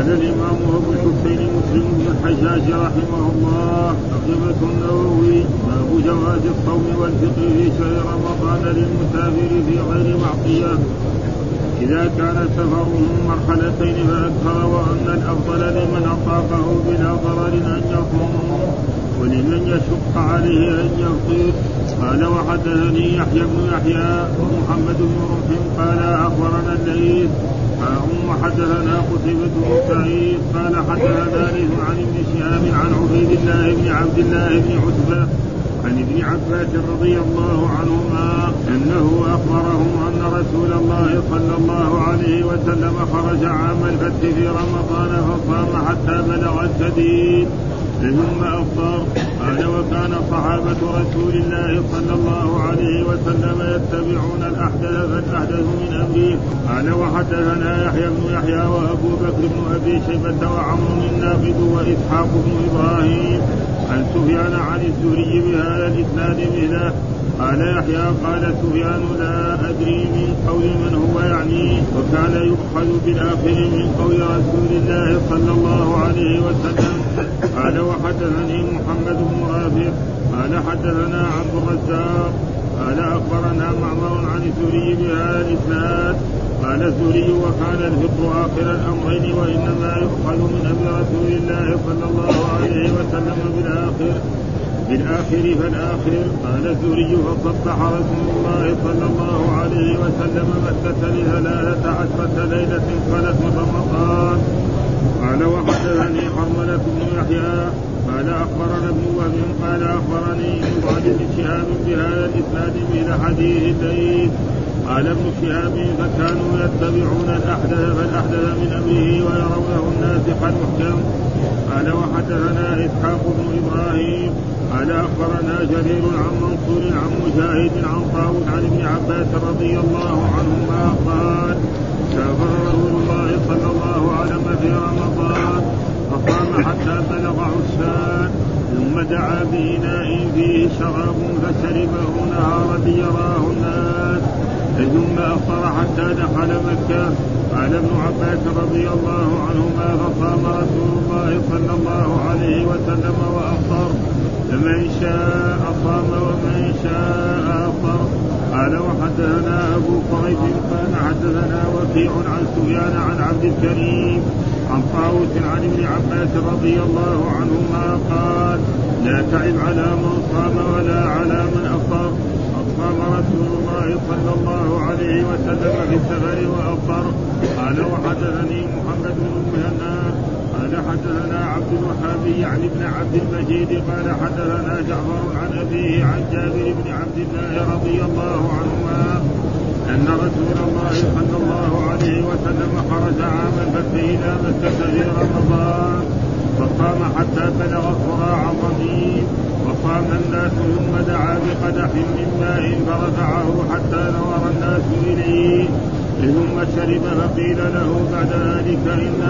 قال الإمام أبو الحسين مسلم بن الحجاج رحمه الله عقبة النووي باب جواز الصوم والفطر في شهر رمضان للمسافر في غير معصية. إذا كان سفره مرحلتين فأكثر وأن الأفضل لمن أطاقه بلا ضرر أن يصوم ولمن يشق عليه أن يفطر. قال وحدثني يحيى بن يحيى ومحمد بن رمح قال أخبرنا الليث أم حدثنا قتيبة بن سعيد قال حدثنا ليث عن ابن شهاب عن عبيد الله بن عبد الله بن عتبة عن ابن عباس رضي الله عنهما أنه أخبرهم أن رسول الله صلى الله عليه وسلم خرج عام الفتح في رمضان فصام حتى بلغ السديد ثم افطر قال وكان صحابة رسول الله صلى الله عليه وسلم يتبعون الأحدث فالأحدث من أمره قال وحدثنا يحيى بن يحيى وأبو بكر بن أبي شيبة وعمر النافذ وإسحاق بن إبراهيم. عن سفيان عن الزهري بهذا الإسناد مثله. قال يحيى قال سفيان لا أدري من قول من هو يعني وكان يؤخذ بالآخر من قول رسول الله صلى الله عليه وسلم. قال وحدثني محمد بن رافع. قال حدثنا عبد الرزاق. قال أخبرنا معمر عن الزهري بهذا الإسناد. قال الزهري وكان الفطر آخر الأمرين وإنما يؤخذ من أمر رسول الله صلى الله عليه وسلم بالآخر. بالآخر فالآخر قال الزهري فصبح رسول الله صلى الله عليه وسلم مكة لثلاثة عشرة ليلة خلت من رمضان قال وحدثني حرملة بن يحيى قال أخبرنا ابن وهب قال أخبرني ابن شهاب بهذا الإسناد مثل حديث قال ابن شهاب فكانوا يتبعون الأحدث فالأحدث من أمره ويرونه الناسخ المحكم قال وحدثنا إسحاق بن إبراهيم. قال أخبرنا جرير عن منصور عن مجاهد عن طاووس عن ابن عباس رضي الله عنهما قال سافر رسول الله صلى الله عليه وسلم في رمضان فقام حتى بلغ عسان ثم دعا بإناء فيه شراب فشربه نهارا ليراه الناس. ثم أفطر حتى دخل مكة. قال ابن عباس رضي الله عنهما فصام رسول الله صلى الله عليه وسلم وأفطر. فمن شاء صام ومن شاء أفطر. قال وحدثنا أبو قريب قال حدثنا وكيع عن سفيان عن عبد الكريم عن طاووس عن ابن عباس رضي الله عنهما قال لا تعب على من صام ولا على من أفطر. أصام رسول الله صلى الله عليه وسلم في السفر وأفطر قال وحدثني محمد بن المهنا قال حدثنا عبد الوهاب يعني ابن عبد المجيد قال حدثنا جعفر عن أبيه عن جابر بن عبد الله رضي الله عنهما أن رسول الله صلى الله عليه وسلم خرج عام الفتح إلى مكة في رمضان فقام حتى بلغ قراع عظيم وقام الناس ثم دعا بقدح من ماء فرفعه حتى نظر الناس إليه. ثم شرب فقيل له بعد ذلك إن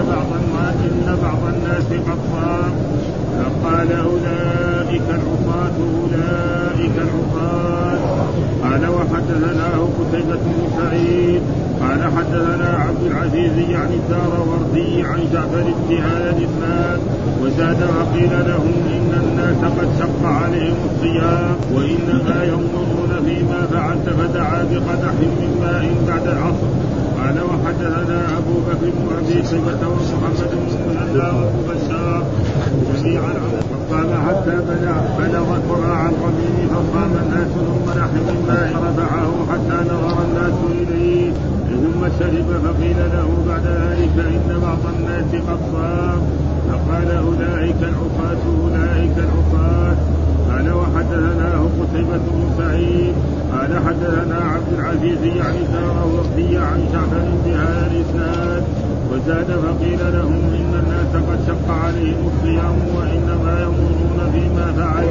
بعض الناس قد صام فقال أولئك العصاة أولئك العصاة قال وحدثناه قتيبة بن سعيد. قال حدثنا عبد العزيز يعني الدار عن جعفر بن هذا الإسناد وزاد وقيل لهم إن الناس قد شق عليهم الصيام وإنما ينظرون فيما فعلت فدعا بقدح من ماء بعد العصر. قال وحدثنا أبو بكر بن أبي شيبة ومحمد بن وأبو بشار جميعا فقام حتى بلغ بلغ قراع الربيع فقام الناس ثم نحن مما رفعه حتى نظر الناس إليه. ثم شرب فقيل له بعد ذلك إن بعض الناس قد صام فقال أولئك العصاة أولئك العصاة قال وحدثناه قتيبة بن سعيد. قال حدثنا عبد العزيز يعني سار وفي عن شعبان بهذا الإسناد وزاد فقيل لهم إن الناس قد شق عليهم الصيام وإنما يمرون فيما فعل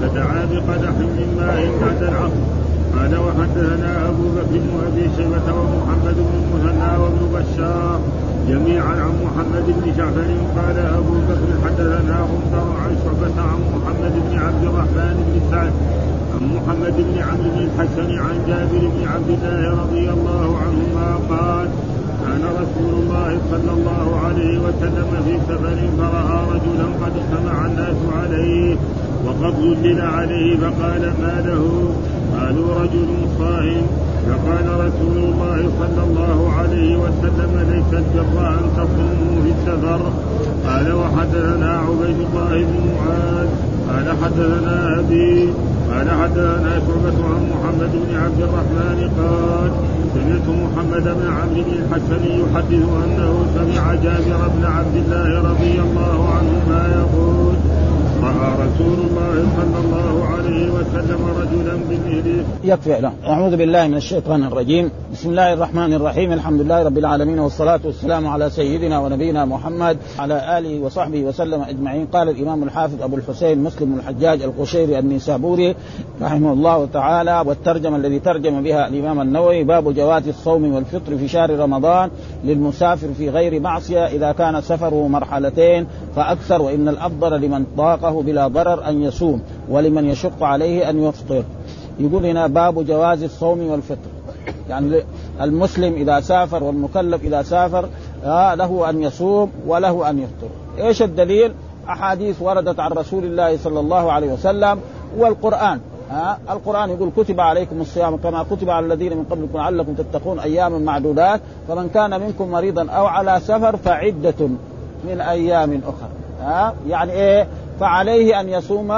فدعا بقدح من ماء بعد العصر قال وحدثنا أبو بكر بن أبي شيبة ومحمد بن المثنى وابن بشار جميعا عن محمد بن جعفر قال أبو بكر حدثنا غندر عن شعبة عن محمد بن عبد الرحمن بن سعد عن محمد بن عمرو بن الحسن عن جابر بن عبد الله رضي الله عنهما قال كان رسول الله صلى الله عليه وسلم في سفر فرأى رجلا قد اجتمع الناس عليه وقد ظلل عليه فقال ما له؟ قالوا رجل صائم. فقال رسول الله صلى الله عليه وسلم ليس البر أن تصوموا في السفر. قال وحدثنا عبيد الله بن معاذ. قال حدثنا أبي. قال حدثنا شعبة عن محمد بن عبد الرحمن قال سمعت محمد بن عمرو بن الحسن يحدث أنه سمع جابر بن عبد الله رضي الله عنهما يقول رأى رسول الله صلى الله عليه وسلم رجلا بمهله يكفي. لا أعوذ بالله من الشيطان الرجيم. بسم الله الرحمن الرحيم. الحمد لله رب العالمين والصلاة والسلام على سيدنا ونبينا محمد على آله وصحبه وسلم أجمعين. قال الإمام الحافظ أبو الحسين مسلم الحجاج القشيري النيسابوري رحمه الله تعالى والترجمة الذي ترجم بها الإمام النووي باب جواز الصوم والفطر في شهر رمضان للمسافر في غير معصية إذا كان سفره مرحلتين فأكثر وإن الأفضل لمن ضاقه بلا ضرر أن يصوم ولمن يشق عليه أن يفطر. يقول هنا باب جواز الصوم والفطر. يعني المسلم إذا سافر والمكلف إذا سافر آه له أن يصوم وله أن يفطر. إيش الدليل؟ أحاديث وردت عن رسول الله صلى الله عليه وسلم والقرآن. ها آه القرآن يقول كتب عليكم الصيام كما كتب على الذين من قبلكم لعلكم تتقون أياما معدودات. فمن كان منكم مريضا أو على سفر فعدة من أيام أخرى. ها آه يعني إيه؟ فعليه أن يصوم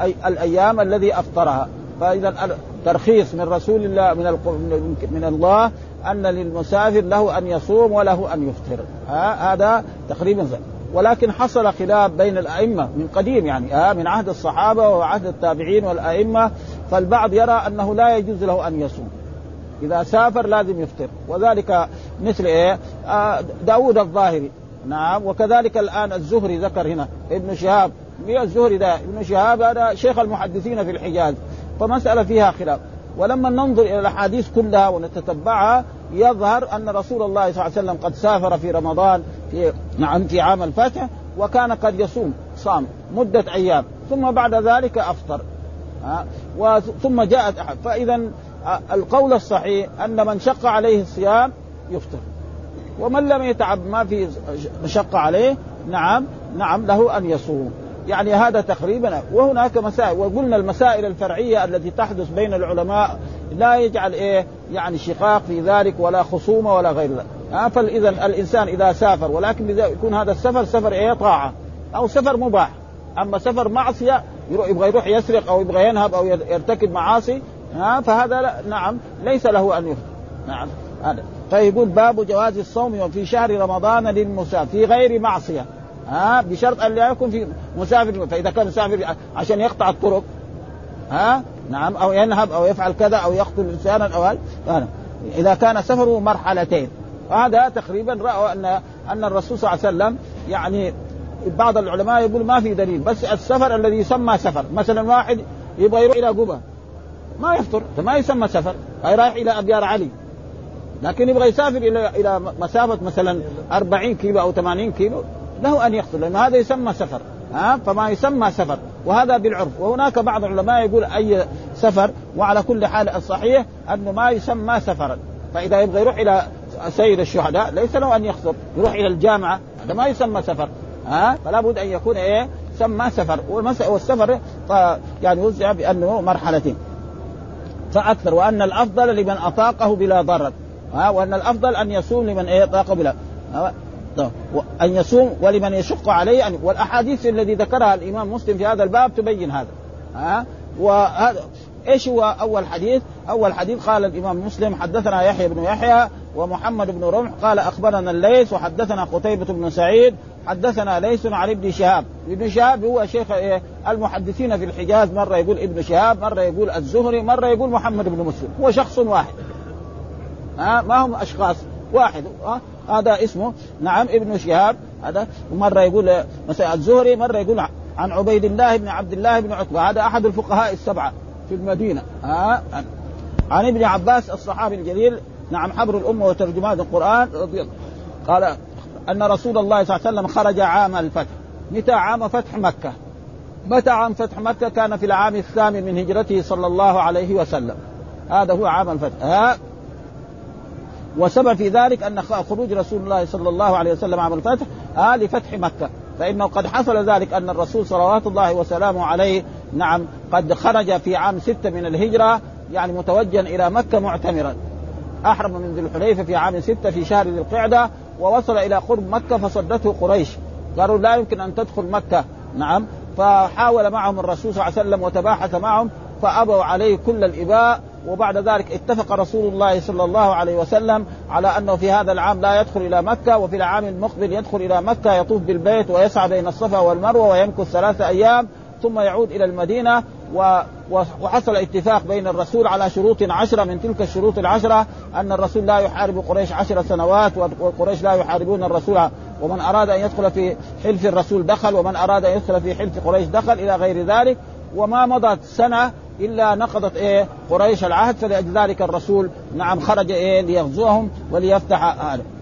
أي الأيام الذي أفطرها. فإذا ترخيص من رسول الله من من الله أن للمسافر له أن يصوم وله أن يفطر. هذا تقريبا ولكن حصل خلاف بين الأئمة من قديم يعني آه من عهد الصحابة وعهد التابعين والأئمة فالبعض يرى أنه لا يجوز له أن يصوم. إذا سافر لازم يفطر. وذلك مثل إيه؟ آه داود الظاهري. نعم وكذلك الآن الزهري ذكر هنا ابن شهاب. مين الزهري ده ابن شهاب هذا شيخ المحدثين في الحجاز فمسألة فيها خلاف. ولما ننظر إلى الأحاديث كلها ونتتبعها يظهر أن رسول الله صلى الله عليه وسلم قد سافر في رمضان في نعم في عام الفتح وكان قد يصوم صام مدة أيام ثم بعد ذلك أفطر ها ثم جاءت أحد. فإذا القول الصحيح أن من شق عليه الصيام يفطر. ومن لم يتعب ما في مشقة عليه نعم نعم له أن يصوم. يعني هذا تقريبا وهناك مسائل وقلنا المسائل الفرعية التي تحدث بين العلماء لا يجعل إيه يعني شقاق في ذلك ولا خصومة ولا غير ذلك. آه فاذا الإنسان إذا سافر ولكن يكون هذا السفر سفر إيه طاعة أو سفر مباح. أما سفر معصية يبغى يروح يسرق أو يبغى ينهب أو يرتكب معاصي آه فهذا نعم ليس له أن يفطر نعم هذا. فيقول باب جواز الصوم في شهر رمضان للمسافر في غير معصية. ها بشرط أن لا يكون في مسافر فإذا كان مسافر عشان يقطع الطرق ها نعم أو ينهب أو يفعل كذا أو يقتل إنسانا أو إذا كان سفره مرحلتين هذا تقريبا رأوا أن أن الرسول صلى الله عليه وسلم يعني بعض العلماء يقول ما في دليل بس السفر الذي يسمى سفر مثلا واحد يبغى يروح إلى قبه ما يفطر ما يسمى سفر رايح إلى ابيار علي. لكن يبغى يسافر إلى إلى مسافة مثلا 40 كيلو أو 80 كيلو له أن يقتل لأن هذا يسمى سفر ها؟ فما يسمى سفر وهذا بالعرف. وهناك بعض العلماء يقول أي سفر وعلى كل حال الصحيح أنه ما يسمى سفرا. فإذا يبغى يروح إلى سيد الشهداء ليس له أن يقصر يروح إلى الجامعة هذا ما يسمى سفر ها؟ فلا بد أن يكون إيه؟ سمى سفر. والسفر يعني وزع بأنه مرحلتين. فأكثر وأن الأفضل لمن أطاقه بلا ضرر ها؟ وأن الأفضل أن يصوم لمن إيه؟ بلا أن يصوم ولمن يشق عليه أن والأحاديث الذي ذكرها الإمام مسلم في هذا الباب تبين هذا. ها؟ وهذا إيش هو أول حديث؟ أول حديث قال الإمام مسلم حدثنا يحيى بن يحيى ومحمد بن رمح قال أخبرنا الليث وحدثنا قتيبة بن سعيد حدثنا ليس عن ابن شهاب، ابن شهاب هو شيخ المحدثين في الحجاز. مرة يقول ابن شهاب، مرة يقول الزهري، مرة يقول محمد بن مسلم، هو شخص واحد. ها؟ ما هم أشخاص. واحد. ها؟ هذا اسمه. نعم ابن شهاب. هذا. ومرة يقول مثلا الزهري مرة يقول عن عبيد الله بن عبد الله بن عتبه هذا أحد الفقهاء السبعة في المدينة. ها؟ عن ابن عباس الصحابي الجليل. نعم حبر الأمة وترجمان القرآن. رضي الله قال أن رسول الله صلى الله عليه وسلم خرج عام الفتح. متى عام فتح مكة؟ متى عام فتح مكة؟ كان في العام الثامن من هجرته صلى الله عليه وسلم. هذا هو عام الفتح. ها؟ وسبب في ذلك أن خروج رسول الله صلى الله عليه وسلم عام الفتح آه لفتح مكة. فإنه قد حصل ذلك أن الرسول صلوات الله وسلامه عليه نعم قد خرج في عام ستة من الهجرة يعني متوجها إلى مكة معتمرا. أحرم من ذي الحليفة في عام ستة في شهر ذي القعدة ووصل إلى قرب مكة فصدته قريش. قالوا لا يمكن أن تدخل مكة. نعم. فحاول معهم الرسول صلى الله عليه وسلم وتباحث معهم فأبوا عليه كل الإباء. وبعد ذلك اتفق رسول الله صلى الله عليه وسلم على أنه في هذا العام لا يدخل إلى مكة وفي العام المقبل يدخل إلى مكة يطوف بالبيت ويسعى بين الصفا والمروة ويمكث ثلاثة أيام ثم يعود إلى المدينة و... وحصل اتفاق بين الرسول على شروط عشرة من تلك الشروط العشرة أن الرسول لا يحارب قريش عشر سنوات وقريش لا يحاربون الرسول. ومن أراد أن يدخل في حلف الرسول دخل ومن أراد أن يدخل في حلف قريش دخل إلى غير ذلك. وما مضت سنة إلا نقضت إيه قريش العهد فلذلك الرسول نعم خرج إيه ليغزوهم وليفتح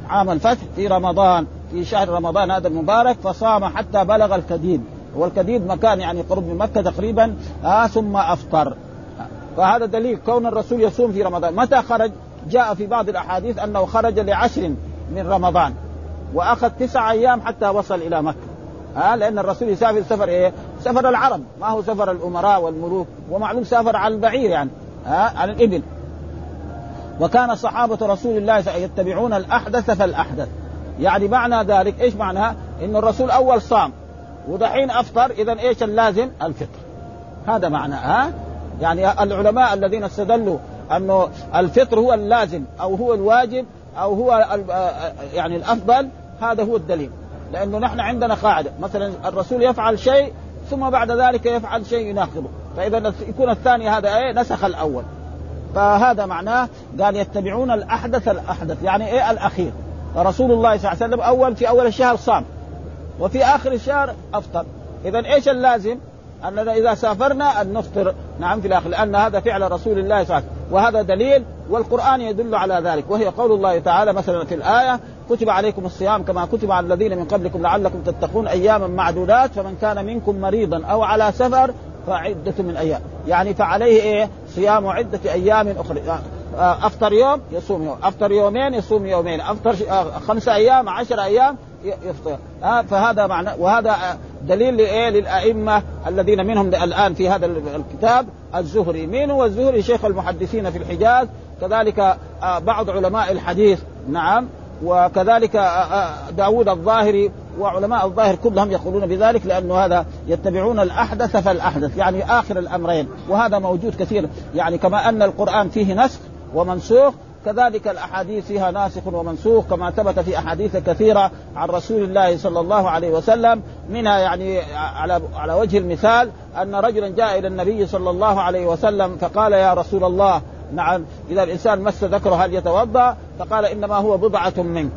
عام الفتح في رمضان في شهر رمضان هذا المبارك فصام حتى بلغ الكديد. والكديد مكان يعني قرب من مكة تقريبا آه ثم أفطر. فهذا دليل كون الرسول يصوم في رمضان. متى خرج؟ جاء في بعض الأحاديث أنه خرج لعشر من رمضان وأخذ تسع أيام حتى وصل إلى مكة. ها لأن الرسول يسافر سفر إيه؟ سفر العرب. ما هو سفر الأمراء والملوك ومعلوم سافر على البعير يعني ها على الإبل. وكان صحابة رسول الله يتبعون الأحدث فالأحدث. يعني معنى ذلك إيش معناها؟ إن الرسول أول صام. ودحين أفطر اذا إيش اللازم؟ الفطر. هذا معنى ها؟ يعني العلماء الذين استدلوا أنه الفطر هو اللازم أو هو الواجب أو هو يعني الأفضل هذا هو الدليل. لأنه نحن عندنا قاعدة. مثلا الرسول يفعل شيء ثم بعد ذلك يفعل شيء يناقضه. فاذا يكون الثاني هذا إيه؟ نسخ الأول. فهذا معناه قال يتبعون الأحدث الأحدث. يعني إيه الأخير؟ فرسول الله صلى الله عليه وسلم أول في أول الشهر صام. وفي آخر الشهر أفطر. اذا إيش اللازم؟ أننا إذا سافرنا أن نفطر. نعم في الآخر. لأن هذا فعل رسول الله صلى الله عليه وسلم. وهذا دليل والقرآن يدل على ذلك. وهي قول الله تعالى مثلا في الآية كتب عليكم الصيام كما كتب على الذين من قبلكم لعلكم تتقون أياما معدودات فمن كان منكم مريضا أو على سفر فعدة من أيام. يعني فعليه إيه؟ صيام عدة أيام أخرى. آه، أفطر يوم يصوم يوم. أفطر يومين يصوم يومين. أفطر آه، خمسة أيام عشر أيام يفطر. آه فهذا معنى وهذا دليل لإيه؟ للأئمة الذين منهم الآن في هذا الكتاب الزهري. مين هو الزهري؟ شيخ المحدثين في الحجاز. كذلك بعض علماء الحديث. نعم. وكذلك آه، آه، داود الظاهري وعلماء الظاهر كلهم يقولون بذلك لأنه هذا يتبعون الأحدث فالأحدث يعني آخر الأمرين وهذا موجود كثير. يعني كما أن القرآن فيه نسخ ومنسوخ كذلك الأحاديث فيها ناسخ ومنسوخ كما ثبت في أحاديث كثيرة عن رسول الله صلى الله عليه وسلم منها يعني على على وجه المثال أن رجلا جاء إلى النبي صلى الله عليه وسلم فقال يا رسول الله نعم إذا الإنسان مس ذكره هل يتوضأ؟ فقال إنما هو بضعة منك.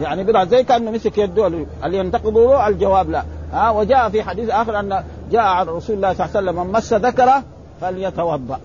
يعني بضعة زي كأنه مسك يده هل ينتقض الجواب لا. ها وجاء في حديث آخر أن جاء عن رسول الله صلى الله عليه وسلم من مس ذكره فليتوضأ.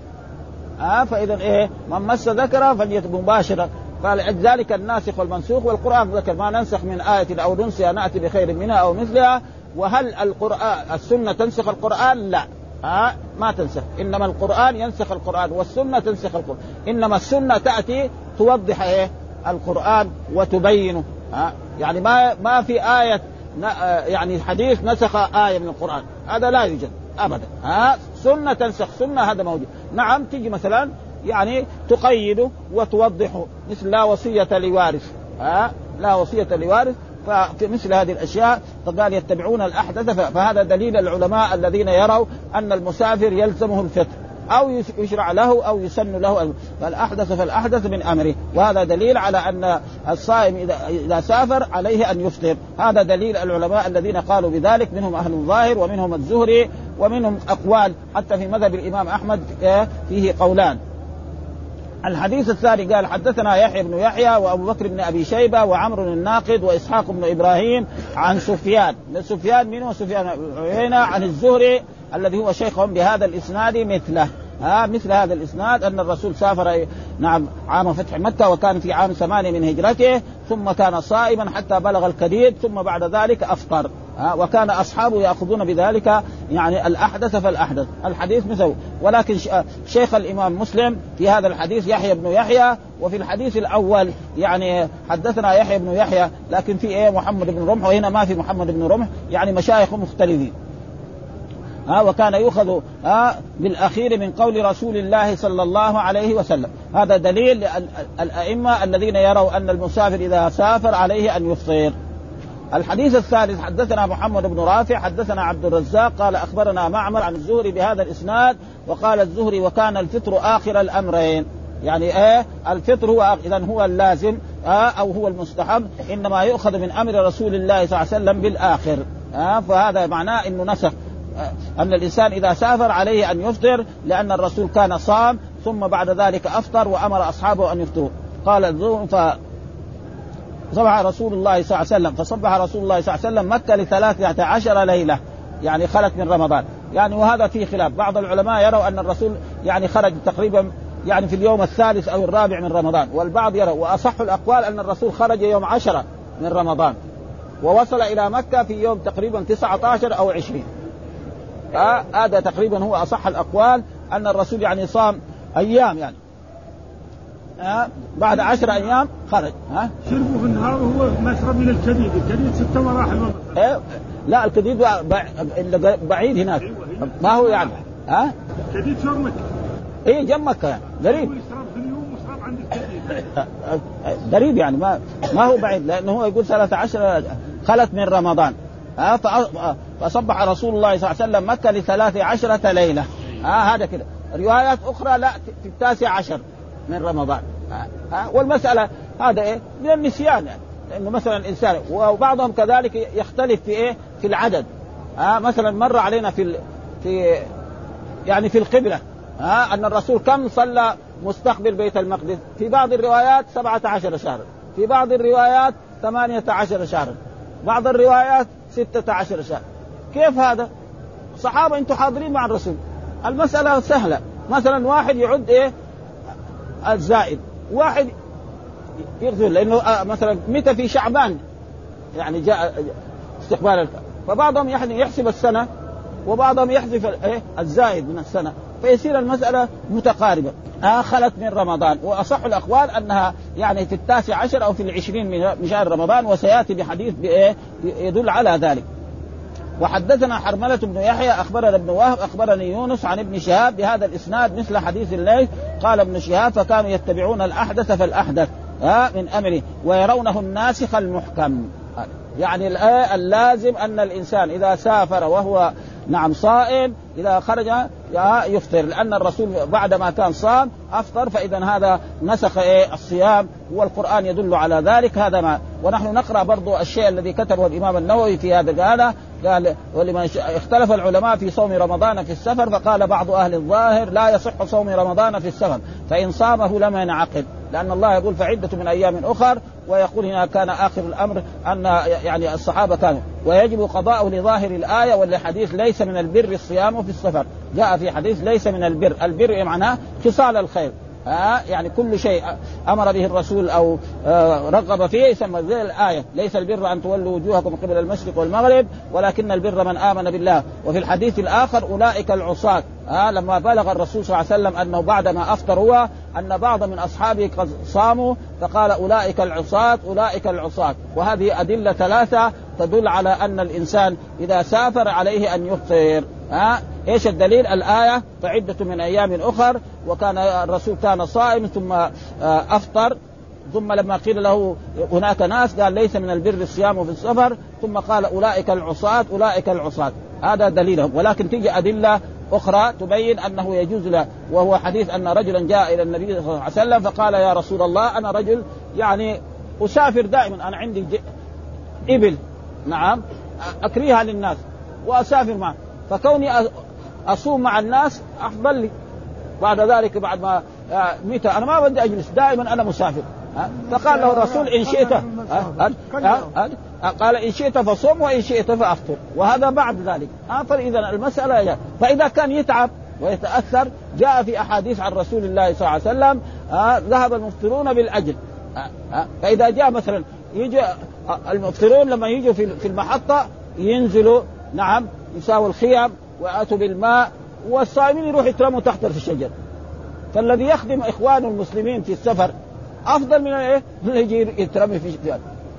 ها فإذا إيه من مس ذكره فليتباشر فلذلك الناسخ والمنسوخ والقرآن ذكر ما ننسخ من آية أو ننسها نأتي بخير منها أو مثلها وهل القرآن السنة تنسخ القرآن؟ لا ها ما تنسخ. إنما القرآن ينسخ القرآن والسنة تنسخ القرآن. إنما السنة تأتي توضح إيه؟ القرآن وتبينه. ها يعني ما ما في آية يعني حديث نسخ آية من القرآن. هذا لا يوجد ابدا. ها سنة تنسخ. سنة هذا موجود. نعم تيجي مثلا يعني تقيده وتوضحه مثل لا وصية لوارث. ها لا وصية لوارث. ففي مثل هذه الأشياء فقال يتبعون الأحدث فهذا دليل العلماء الذين يروا أن المسافر يلزمه الفطر أو يشرع له أو يسن له فالأحدث فالأحدث من أمره. وهذا دليل على أن الصائم اذا إذا سافر عليه أن يفطر. هذا دليل العلماء الذين قالوا بذلك. منهم أهل الظاهر ومنهم الزهري ومنهم أقوال. حتى في مذهب الإمام أحمد آه، فيه قولان. الحديث الثاني قال حدثنا يحيى بن يحيى وأبو بكر بن أبي شيبة وعمر الناقد وإسحاق بن إبراهيم عن سفيان. سفيان من هو سفيان عن الزهري الذي هو شيخهم بهذا الإسناد مثله. ها مثل هذا الإسناد أن الرسول سافر نعم عام فتح مكة وكان في عام ثمانية من هجرته ثم كان صائما حتى بلغ الكديد ثم بعد ذلك أفطر. ها وكان أصحابه يأخذون بذلك يعني الأحدث فالأحدث. الحديث مثل ولكن شيخ الإمام مسلم في هذا الحديث يحيى بن يحيى وفي الحديث الأول يعني حدثنا يحيى بن يحيى لكن في إيه محمد بن رمح وهنا ما في محمد بن رمح يعني مشايخ مختلفين. ها وكان يؤخذ ها بالاخير من قول رسول الله صلى الله عليه وسلم. هذا دليل الأئمة الذين يروا أن المسافر إذا سافر عليه أن يفطر. الحديث الثالث حدثنا محمد بن رافع حدثنا عبد الرزاق قال أخبرنا معمر عن الزهري بهذا الإسناد وقال الزهري وكان الفطر آخر الأمرين. يعني إيه؟ الفطر هو اذا هو اللازم آه أو هو المستحب إنما يؤخذ من أمر رسول الله صلى الله عليه وسلم بالآخر. آه فهذا معناه إنه نسخ. أن الإنسان إذا سافر عليه أن يفطر لأن الرسول كان صام ثم بعد ذلك أفطر وأمر أصحابه أن يفطروا. قال الزهري ف صبح رسول الله صلى الله عليه وسلم فصبح رسول الله صلى الله عليه وسلم مكة لثلاثة عشر ليلة يعني خلت من رمضان. يعني وهذا فيه خلاف. بعض العلماء يروا أن الرسول يعني خرج تقريبا يعني في اليوم الثالث أو الرابع من رمضان والبعض يرى وأصح الأقوال أن الرسول خرج يوم عشرة من رمضان ووصل إلى مكة في يوم تقريبا 19 أو 20 هذا تقريبا هو أصح الأقوال أن الرسول يعني صام أيام يعني. ها؟ بعد عشر أيام خرج ها؟ شربه في النهار وهو مشرب من الكديد، الكديد ست مراحل إيه؟ لا الكديد بعيد هناك. ما هو يعني؟ ها؟ الكديد شرب مكة. إيه جنب مكة يعني. قريب قريب يعني ما ما هو بعيد لأنه هو يقول 13 خلت من رمضان. ها فصبح رسول الله صلى الله عليه وسلم مكة لثلاث عشرة ليلة. ها هذا كده روايات أخرى لا في التاسع عشر من رمضان. ها, والمسألة هذا إيه؟ من النسيان يعني. لأنه مثلا الإنسان وبعضهم كذلك يختلف في إيه؟ في العدد. ها مثلا مر علينا في في يعني في القبلة. ها أن الرسول كم صلى مستقبل بيت المقدس؟ في بعض الروايات 17 شهرا. في بعض الروايات 18 شهرا. بعض الروايات 16 شهرا كيف هذا؟ صحابة أنتم حاضرين مع الرسول. المسألة سهلة. مثلا واحد يعد إيه؟ الزائد. واحد يغفر لأنه مثلا متى في شعبان؟ يعني جاء استقبال الف... فبعضهم يعني يحسب السنة وبعضهم يحذف إيه؟ الزائد من السنة. فيصير المسألة متقاربة. آه خلت من رمضان. وأصح الأقوال أنها يعني في التاسع عشر أو في العشرين من شهر رمضان وسيأتي بحديث يدل على ذلك. وحدثنا حرملة بن يحيى أخبرنا ابن وهب أخبرني يونس عن ابن شهاب بهذا الإسناد مثل حديث الليل. قال ابن شهاب فكانوا يتبعون الأحدث فالأحدث ها من أمره ويرونه الناسخ المحكم. يعني اللازم أن الإنسان إذا سافر وهو نعم صائم إذا خرج يفطر. لأن الرسول بعدما كان صام أفطر فإذا هذا نسخ إيه الصيام والقرآن يدل على ذلك. هذا ما ونحن نقرأ برضو الشيء الذي كتبه الإمام النووي في هذا قال ولمن اختلف العلماء في صوم رمضان في السفر فقال بعض أهل الظاهر لا يصح صوم رمضان في السفر فإن صامه لم ينعقد لأن الله يقول فعدة من أيام أخر ويقول هنا كان آخر الأمر أن يعني الصحابة كانوا ويجب قضاءه لظاهر الآية والحديث ليس من البر الصيام في السفر. جاء في حديث ليس من البر البر معناه خصال الخير. ها يعني كل شيء أمر به الرسول أو آه رغب فيه يسمى زي الآية. ليس البر أن تولوا وجوهكم قبل المشرق والمغرب ولكن البر من آمن بالله. وفي الحديث الآخر أولئك العصاة. ها لما بلغ الرسول صلى الله عليه وسلم أنه بعدما أفطر هو أن بعض من أصحابه قد صاموا فقال أولئك العصاة أولئك العصاة. وهذه أدلة ثلاثة تدل على أن الإنسان إذا سافر عليه أن يفطر. ها؟ إيش الدليل؟ الآية فعده من أيام أخر وكان الرسول كان صائم ثم أفطر ثم لما قيل له هناك ناس قال ليس من البر الصيام في السفر ثم قال أولئك العصاة أولئك العصاة. هذا دليلهم. ولكن تيجي أدلة أخرى تبين أنه يجوز له وهو حديث أن رجلا جاء إلى النبي صلى الله عليه وسلم فقال يا رسول الله أنا رجل يعني أسافر دائما أنا عندي إبل نعم أكريها للناس وأسافر معه. فكوني أصوم مع الناس أفضل لي. بعد ذلك بعد ما متى؟ أنا ما بدي أجلس دائما أنا مسافر. فقال له الرسول إن شئت قال إن شئت فصوم وإن شئت فأفطر. وهذا بعد ذلك. فاذا المسألة فإذا كان يتعب ويتأثر جاء في أحاديث عن رسول الله صلى الله عليه وسلم آه ذهب المفطرون بالأجل. آه آه فإذا جاء مثلا يجي المفطرون لما يجوا في المحطة ينزلوا نعم يساووا الخيام واتوا بالماء والصائمين يروح يترموا تحت في الشجر. فالذي يخدم اخوانه المسلمين في السفر أفضل من إيه؟ من يجي يترمي في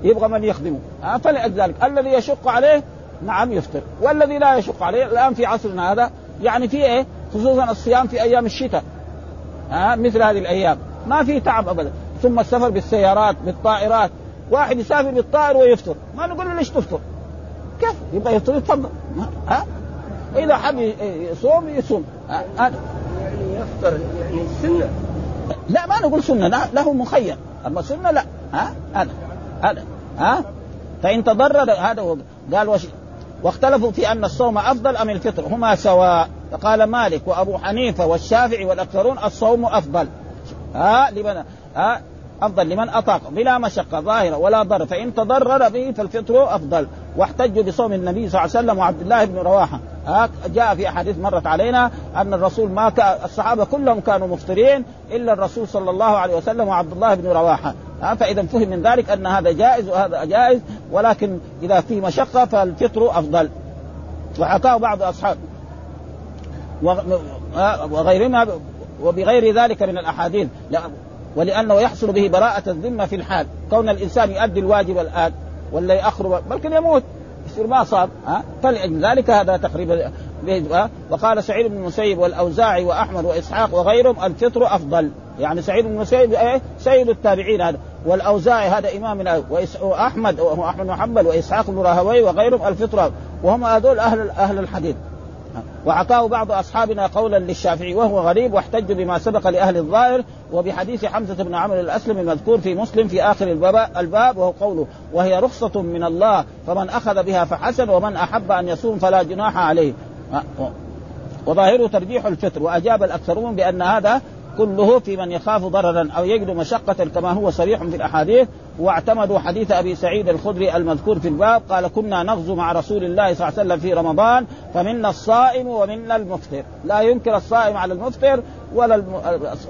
يبغى من يخدمه. آه فلذلك الذي يشق عليه نعم يفطر والذي لا يشق عليه الآن في عصرنا هذا يعني في إيه؟ خصوصا الصيام في أيام الشتاء. آه مثل هذه الأيام. ما في تعب ابدا. ثم السفر بالسيارات بالطائرات. واحد يسافر بالطائر ويفطر. ما نقول له ليش تفطر؟ كيف يبغى يفطر يتفضل. ها؟ إذا حب يصوم يصوم. يعني يفطر يعني سنة. لا ما نقول سنة له مخير. أما سنة لا. ها؟ هذا هذا. ها؟ فإن تضرر هذا هو. قال وش واختلفوا في أن الصوم أفضل أم الفطر هما سواء. فقال مالك وأبو حنيفة والشافعي والأكثرون الصوم أفضل. ها؟ لمن؟ ها؟ أفضل لمن أطاق بلا مشقة ظاهرة ولا ضر فإن تضرر به فالفطر أفضل. واحتجوا بصوم النبي صلى الله عليه وسلم وعبد الله بن رواحة. جاء في أحاديث مرت علينا أن الرسول ما الصحابة كلهم كانوا مفطرين إلا الرسول صلى الله عليه وسلم وعبد الله بن رواحة. فإذا فهم من ذلك أن هذا جائز وهذا جائز ولكن إذا في مشقة فالفطر أفضل. وحكاه بعض أصحاب. وغيرهما وبغير ذلك من الأحاديث. ولأنه يحصل به براءة الذمة في الحال. كون الإنسان يؤدي الواجب الآن ولا يأخر بل يموت. يصير ما صاب ها؟ فلأجل ذلك هذا تقريبا وقال سعيد بن المسيب والأوزاعي وأحمد وإسحاق وغيرهم الفطر أفضل. يعني سعيد بن المسيب إيه؟ سيد التابعين هذا. والأوزاعي هذا إمامنا وأحمد وهو احمد بن حنبل وإسحاق بن راهوي وغيرهم الفطر وهم هذول أهل أهل الحديث. وحكاه بعض أصحابنا قولا للشافعي وهو غريب واحتج بما سبق لأهل الظاهر وبحديث حمزة بن عمرو الأسلم المذكور في مسلم في آخر الباب وهو قوله وهي رخصة من الله فمن أخذ بها فحسن ومن أحب أن يصوم فلا جناح عليه. وظاهره ترجيح الفطر وأجاب الأكثرون بأن هذا كله في من يخاف ضررا أو يجد مشقة كما هو صريح في الأحاديث واعتمدوا حديث أبي سعيد الخدري المذكور في الباب قال كنا نغزو مع رسول الله صلى الله عليه وسلم في رمضان فمنا الصائم ومنا المفطر. لا ينكر الصائم على المفطر ولا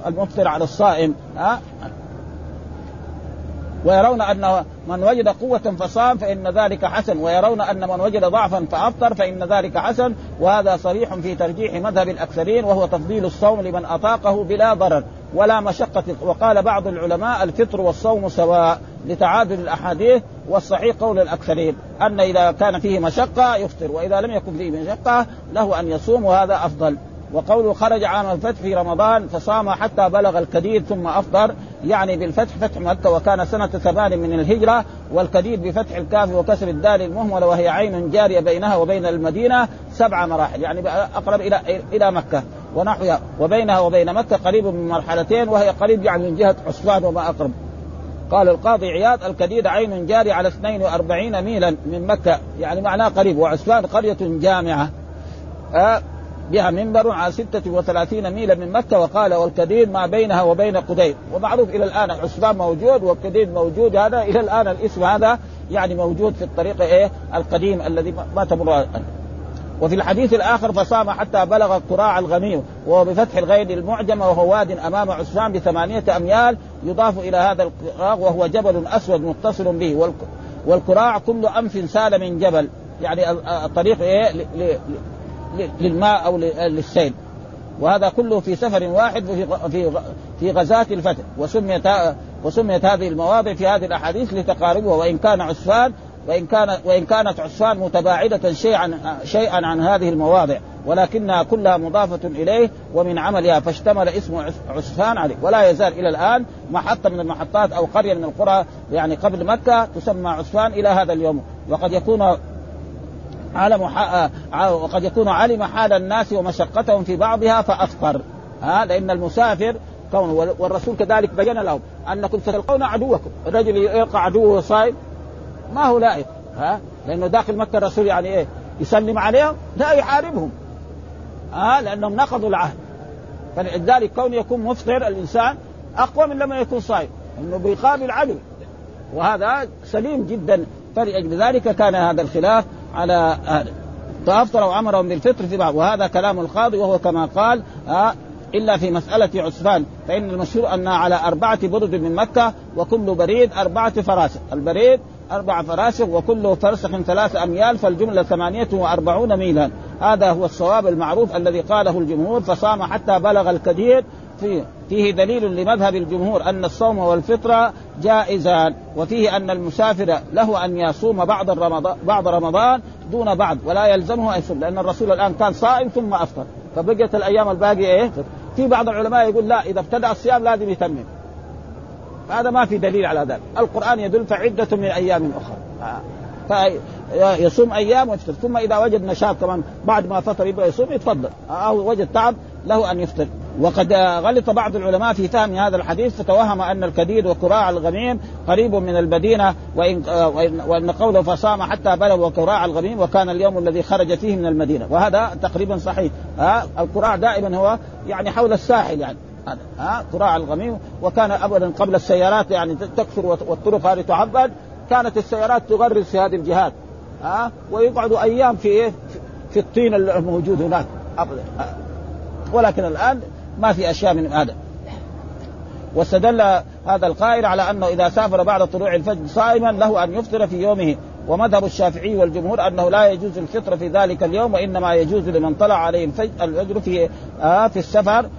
المفطر على الصائم ها؟ ويرون أن من وجد قوة فصام فإن ذلك حسن. ويرون أن من وجد ضعفا فأفطر فإن ذلك حسن. وهذا صريح في ترجيح مذهب الأكثرين وهو تفضيل الصوم لمن أطاقه بلا ضرر ولا مشقة. وقال بعض العلماء الفطر والصوم سواء لتعادل الأحاديث والصحيح قول الأكثرين أن إذا كان فيه مشقة يفطر وإذا لم يكن فيه مشقة له أن يصوم وهذا أفضل. وقوله خرج عام الفتح في رمضان فصام حتى بلغ الكديد ثم أفطر. يعني بالفتح فتح مكة وكان سنة ثمان من الهجرة والكديد بفتح الكاف وكسر الدال المهمله وهي عين جارية بينها وبين المدينة سبع مراحل. يعني أقرب إلى إلى مكة ونحوها. وبينها وبين مكة قريب من مرحلتين وهي قريب يعني من جهة عصفان وما أقرب. قال القاضي عياض الكديد عين جاري على 42 ميلا من مكة. يعني معناه قريب. وعسفان قرية جامعة. آه بها منبر على 36 ميلا من مكة وقال والكديد ما بينها وبين قديد ومعروف إلى الآن عسفان موجود والكديد موجود هذا إلى الآن الاسم هذا يعني موجود في الطريق إيه؟ القديم الذي ما تمر وفي الحديث الآخر فصام حتى بلغ قراع الغميم وهو بفتح الغين المعجمة وهو واد أمام عسفان بثمانية أميال يضاف إلى هذا القراع وهو جبل أسود متصل به. والقراع كل أنف سال من جبل. يعني الطريق إيه؟ للماء أو للسيل. وهذا كله في سفر واحد في في في غزاة الفتح. وسميت وسميت هذه المواضع في هذه الأحاديث لتقاربها. وإن كان عسفان وإن كان وإن كانت عسفان متباعدة شيئا شيئا عن هذه المواضع. ولكنها كلها مضافة إليه ومن عملها فاشتمل اسم عسفان عليه. ولا يزال إلى الآن محطة من المحطات أو قرية من القرى يعني قبل مكة تسمى عسفان إلى هذا اليوم. وقد يكون علم وقد يكون علم حال الناس ومشقتهم في بعضها فافطر ها لأن المسافر كون والرسول كذلك بين لهم أنكم ستلقون عدوكم. الرجل يلقى عدوه صائم ما هو لائق؟ ها؟ لأنه داخل مكة الرسول يعني إيه؟ يسلم عليهم لا يحاربهم. ها؟ لأنهم نقضوا العهد. فلذلك كون يكون مفطر الإنسان أقوى من لما يكون صائم إنه بيقابل عدو. وهذا سليم جدا. فلأجل ذلك كان هذا الخلاف. على هذا فأفطر وأمرهم بالفطر في بعض. وهذا كلام القاضي وهو كما قال آه إلا في مسألة عسفان فإن المشهور أن على أربعة برد من مكة وكل بريد أربعة فراسخ، البريد أربع فراسخ وكل فرسخ ثلاث أميال فالجملة ثمانية وأربعون ميلا، هذا هو الصواب المعروف الذي قاله الجمهور فصام حتى بلغ الكدير فيه, فيه دليل لمذهب الجمهور أن الصوم والفطرة جائزان وفيه أن المسافر له أن يصوم بعض رمضان بعض رمضان دون بعض ولا يلزمه أن يصوم لأن الرسول الآن كان صائم ثم أفطر. فبقيت الأيام الباقية إيه؟ في بعض العلماء يقول لا إذا ابتدأ الصيام لازم يتمم. هذا ما في دليل على ذلك. القرآن يدل فعدة من أيام أخرى. فيصوم أيام ويفطر. ثم إذا وجد نشاط كمان بعد ما فطر يبغى يصوم يتفضل. أو وجد تعب له أن يفطر. وقد غلط بعض العلماء في فهم هذا الحديث. فتوهم أن الكديد وكراع الغميم قريب من المدينة وإن وإن قوله فصام حتى بلغ وكراع الغميم وكان اليوم الذي خرج فيه من المدينة. وهذا تقريبا صحيح. ها الكراع دائما هو يعني حول الساحل يعني. ها كراع الغميم. وكان ابدا قبل السيارات يعني تكثر والطرق هذه تعبد. كانت السيارات تغرز في هذه الجهات. ها ويقعدوا أيام في إيه؟ في الطين الموجود هناك. ابدا ولكن الآن ما في أشياء من هذا. واستدل هذا القائل على أنه إذا سافر بعد طلوع الفجر صائما له أن يفطر في يومه. ومذهب الشافعي والجمهور أنه لا يجوز الفطر في ذلك اليوم وإنما يجوز لمن طلع عليه الفجر في آه في السفر.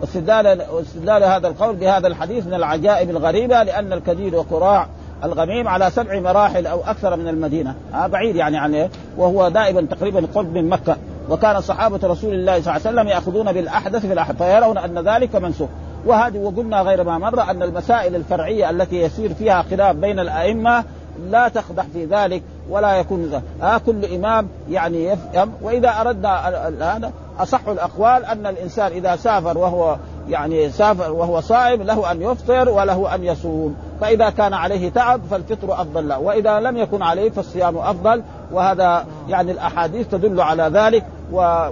واستدلال هذا القول بهذا الحديث من العجائب الغريبة لأن الكدير وقراع الغميم على سبع مراحل أو أكثر من المدينة. آه بعيد يعني عنه وهو دائما تقريبا قرب من مكة. وكان صحابة رسول الله صلى الله عليه وسلم يأخذون بالأحدث في الأحدث فيرون أن ذلك منسوخ. وهذه وقلنا غير ما مر أن المسائل الفرعية التي يسير فيها خلاف بين الأئمة لا تقدح في ذلك ولا يكون آه كل إمام يعني يفهم وإذا أردنا هذا أصح الأقوال أن الإنسان إذا سافر وهو يعني سافر وهو صائم له أن يفطر وله أن يصوم. فإذا كان عليه تعب فالفطر أفضل له وإذا لم يكن عليه فالصيام أفضل. وهذا يعني الأحاديث تدل على ذلك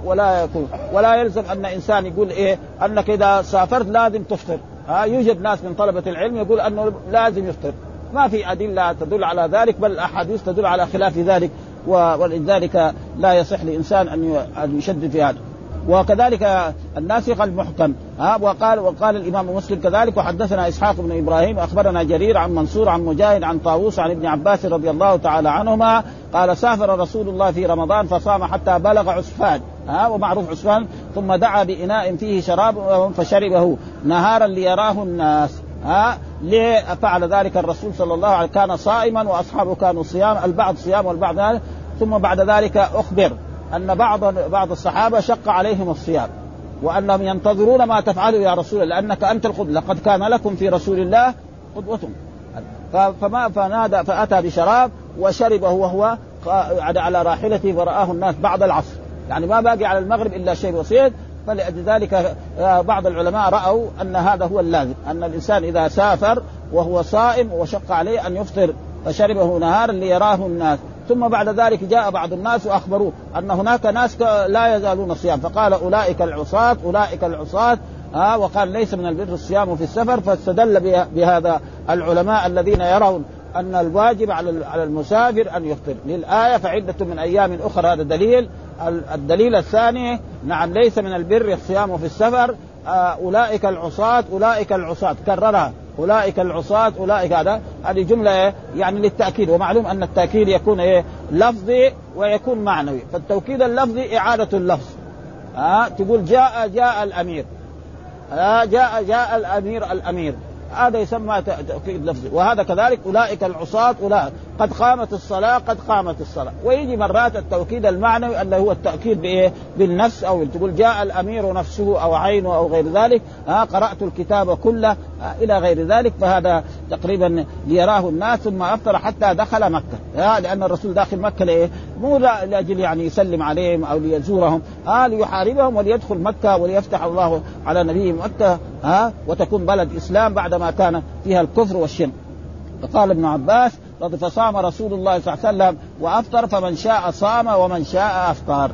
ولا يكون. ولا يلزم أن إنسان يقول إيه أنك إذا سافرت لازم تفطر. ها يوجد ناس من طلبة العلم يقول أنه لازم يفطر. ما في أدلة تدل على ذلك بل الأحاديث تدل على خلاف ذلك ولذلك لا يصح لإنسان أن يشدد في هذا. وكذلك الناسخ المحكم. ها وقال وقال الإمام مسلم كذلك وحدثنا إسحاق بن إبراهيم أخبرنا جرير عن منصور عن مجاهد عن طاووس عن ابن عباس رضي الله تعالى عنهما قال سافر رسول الله في رمضان فصام حتى بلغ عسفان ها ومعروف عسفان ثم دعا بإناء فيه شراب فشربه نهارا ليراه الناس. ها ليه فعل ذلك الرسول صلى الله عليه وسلم؟ كان صائما وأصحابه كانوا صيام البعض صيام والبعض ثم بعد ذلك أخبر. أن بعض بعض الصحابة شق عليهم الصيام وانهم ينتظرون ما تفعله يا رسول الله لأنك أنت القدوه لقد كان لكم في رسول الله قدوة. فما فنادى فأتى بشراب وشربه وهو على راحلته فرآه الناس بعد العصر. يعني ما باقي على المغرب إلا شيء بسيط. فلذلك آه، بعض العلماء رأوا أن هذا هو اللازم أن الإنسان إذا سافر وهو صائم وشق عليه أن يفطر فشربه نهارا ليراه الناس. ثم بعد ذلك جاء بعض الناس وأخبروه أن هناك ناس لا يزالون صيام. فقال أولئك العصاة أولئك العصاة ها وقال ليس من البر الصيام في السفر فاستدل بهذا العلماء الذين يرون أن الواجب على على المسافر أن يفطر. للآية فعدة من أيام أخرى هذا دليل. الدليل الثاني نعم ليس من البر الصيام في السفر أولئك العصاة أولئك العصاة. كررها. أولئك العصاة أولئك هذا. هذه جملة إيه؟ يعني للتأكيد. ومعلوم أن التأكيد يكون إيه؟ لفظي ويكون معنوي. فالتوكيد اللفظي إعادة اللفظ. ها تقول جاء جاء الأمير. ها جاء جاء الأمير الأمير. هذا يسمى تأكيد لفظي. وهذا كذلك أولئك العصاة أولئك. قد قامت الصلاة قد قامت الصلاة. ويجي مرات التوكيد المعنوي اللي هو التأكيد بإيه؟ بالنفس أو تقول جاء الأمير نفسه أو عينه أو غير ذلك. ها قرأت الكتاب كله إلى غير ذلك. فهذا تقريبا ليراه الناس ثم أفطر حتى دخل مكة. ها لأن الرسول داخل مكة لإيه؟ مو لأجل يعني يسلم عليهم أو ليزورهم. ها ليحاربهم وليدخل مكة وليفتح الله على نبيه مكة. ها وتكون بلد إسلام بعدما كان فيها الكفر والشرك. فقال ابن عباس فصام رسول الله صلى الله عليه وسلم وأفطر فمن شاء صام ومن شاء أفطر.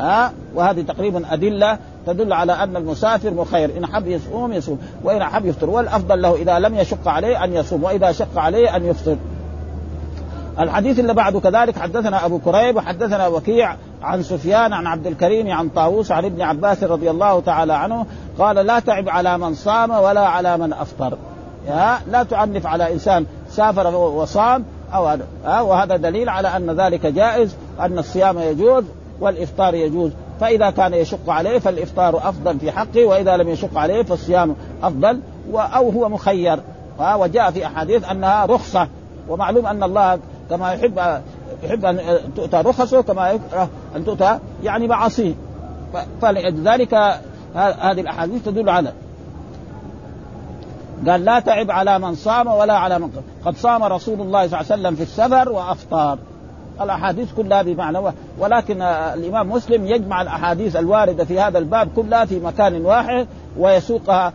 ها؟ وهذه تقريبا أدلة تدل على أن المسافر مخير إن حب يصوم يصوم. وإن حب يفطر والأفضل له إذا لم يشق عليه أن يصوم وإذا شق عليه أن يفطر. الحديث اللي بعده كذلك حدثنا أبو كريب وحدثنا وكيع عن سفيان عن عبد الكريم عن طاووس عن ابن عباس رضي الله تعالى عنه قال لا تعب على من صام ولا على من أفطر. لا تعنف على إنسان سافر وصام أو هذا. وهذا دليل على أن ذلك جائز أن الصيام يجوز والإفطار يجوز. فإذا كان يشق عليه فالإفطار أفضل في حقه وإذا لم يشق عليه فالصيام أفضل أو هو مخير. وجاء في أحاديث أنها رخصة. ومعلوم أن الله كما يحب يحب أن تؤتى رخصه كما يكره أن تؤتى يعني معاصيه. فلذلك هذه الأحاديث تدل على. قال لا تعب على من صام ولا على من قد صام رسول الله صلى الله عليه وسلم في السفر وأفطار. الأحاديث كلها بمعنى ولكن الإمام مسلم يجمع الأحاديث الواردة في هذا الباب كلها في مكان واحد ويسوقها.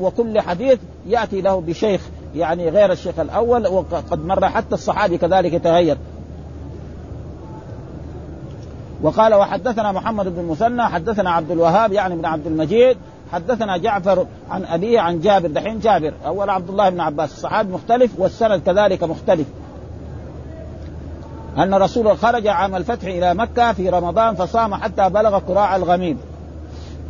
وكل حديث يأتي له بشيخ يعني غير الشيخ الأول وقد مر حتى الصحابي كذلك يتغير وقال وحدثنا محمد بن المثنى حدثنا عبد الوهاب يعني بن عبد المجيد حدثنا جعفر عن أبيه عن جابر دحين جابر أول عبد الله بن عباس الصحابي مختلف والسند كذلك مختلف. أن رسول خرج عام الفتح إلى مكة في رمضان فصام حتى بلغ قراع الغميم.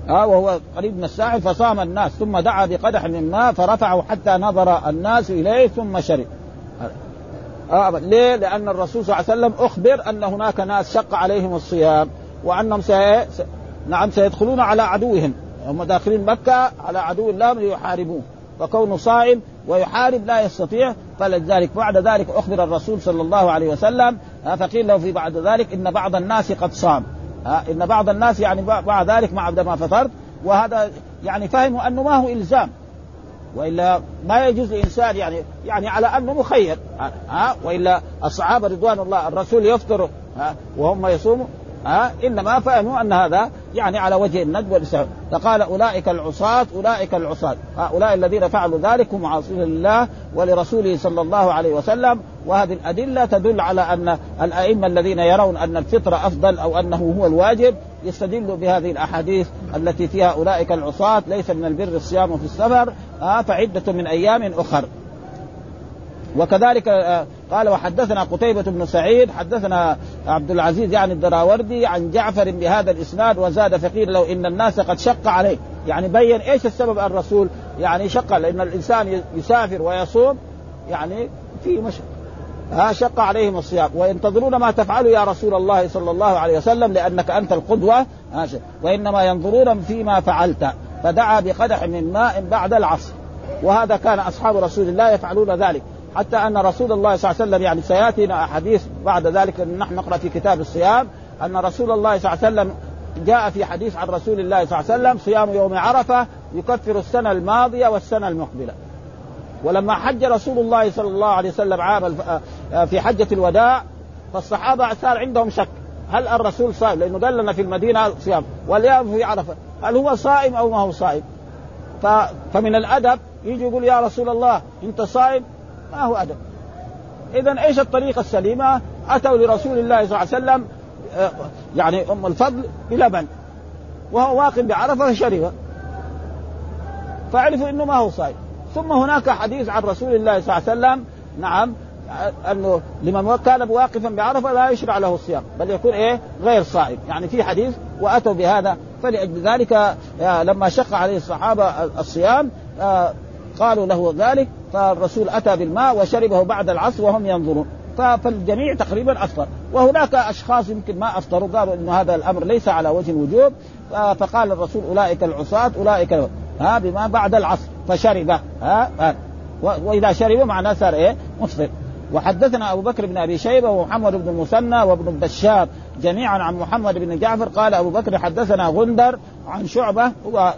آه وهو قريب من الساحل فصام الناس ثم دعا بقدح من ماء فرفعه حتى نظر الناس إليه ثم شرب. آه ليه؟ لأن الرسول صلى الله عليه وسلم أخبر أن هناك ناس شق عليهم الصيام وأنهم سي... نعم سيدخلون على عدوهم. هم داخلين مكة على عدو الله ليحاربوه. فكونه صائم ويحارب لا يستطيع فلذلك بعد ذلك أخبر الرسول صلى الله عليه وسلم فقيل له في بعد ذلك إن بعض الناس قد صام. إن بعض الناس يعني بعد ذلك ما ما فطرت وهذا يعني فهموا أنه ما هو إلزام. وإلا ما يجوز لإنسان يعني يعني على انه مخير. ها؟ وإلا الصحابه رضوان الله الرسول يفطر ها؟ وهم يصوموا ها؟ إنما فهموا أن هذا يعني على وجه الندب والاسلام فقال أولئك العصاة أولئك العصاة. هؤلاء الذين فعلوا ذلك هم عاصون لله ولرسوله صلى الله عليه وسلم. وهذه الأدلة تدل على أن الأئمة الذين يرون أن الفطره أفضل أو أنه هو الواجب يستدلوا بهذه الأحاديث التي فيها أولئك العصاة ليس من البر الصيام في السفر فعدة من أيام أخر. وكذلك آه، قال وحدثنا قتيبة بن سعيد حدثنا عبد العزيز يعني الدراوردي عن جعفر بهذا الإسناد وزاد فقير لو إن الناس قد شق عليه. يعني بين إيش السبب الرسول؟ يعني شق لأن الإنسان يسافر ويصوم يعني في مش ها شق عليهم الصيام وينتظرون ما تفعله يا رسول الله صلى الله عليه وسلم لأنك أنت القدوة. وإنما ينظرون فيما فعلت فدعا بقدح من ماء بعد العصر. وهذا كان أصحاب رسول الله يفعلون ذلك. حتى أن رسول الله صلى الله عليه وسلم يعني سيأتينا احاديث بعد ذلك نحن نقرأ في كتاب الصيام أن رسول الله صلى الله عليه وسلم جاء في حديث عن رسول الله صلى الله عليه وسلم صيام يوم عرفة يكفر السنة الماضية والسنة المقبلة. ولما حج رسول الله صلى الله عليه وسلم عام في حجة الوداع فالصحابة صار عندهم شك هل الرسول صائم؟ لأنه قال لنا في المدينة صيام واليوم في عرفة هل هو صائم أو ما هو صائم؟ فمن الأدب يجي يقول يا رسول الله أنت صائم ما هو أدب اذا إيش الطريقة السليمة؟ أتوا لرسول الله صلى الله عليه وسلم آه، يعني أم الفضل بلبن وهو واقف بعرفة فشرب فعرفوا إنه ما هو صائم ثم هناك حديث عن رسول الله صلى الله عليه وسلم نعم أنه لمن كان واقفا بعرفة لا يشرع له الصيام بل يكون إيه؟ غير صائم. يعني في حديث وأتوا بهذا فلأجل ذلك آه، لما شق عليه الصحابة الصيام آه، قالوا له ذلك فالرسول أتى بالماء وشربه بعد العصر وهم ينظرون. فالجميع تقريبا أفطر. وهناك أشخاص يمكن ما أفطروا قالوا إنه هذا الأمر ليس على وجه الوجوب. فقال الرسول أولئك العصاة أولئك ها بما بعد العصر فشرب ها, ها. وإذا شرب معناه صار إيه؟ مفطر. وحدثنا أبو بكر بن أبي شيبة ومحمد بن المثنى وابن بشار جميعا عن محمد بن جعفر قال أبو بكر حدثنا غندر عن شعبة هو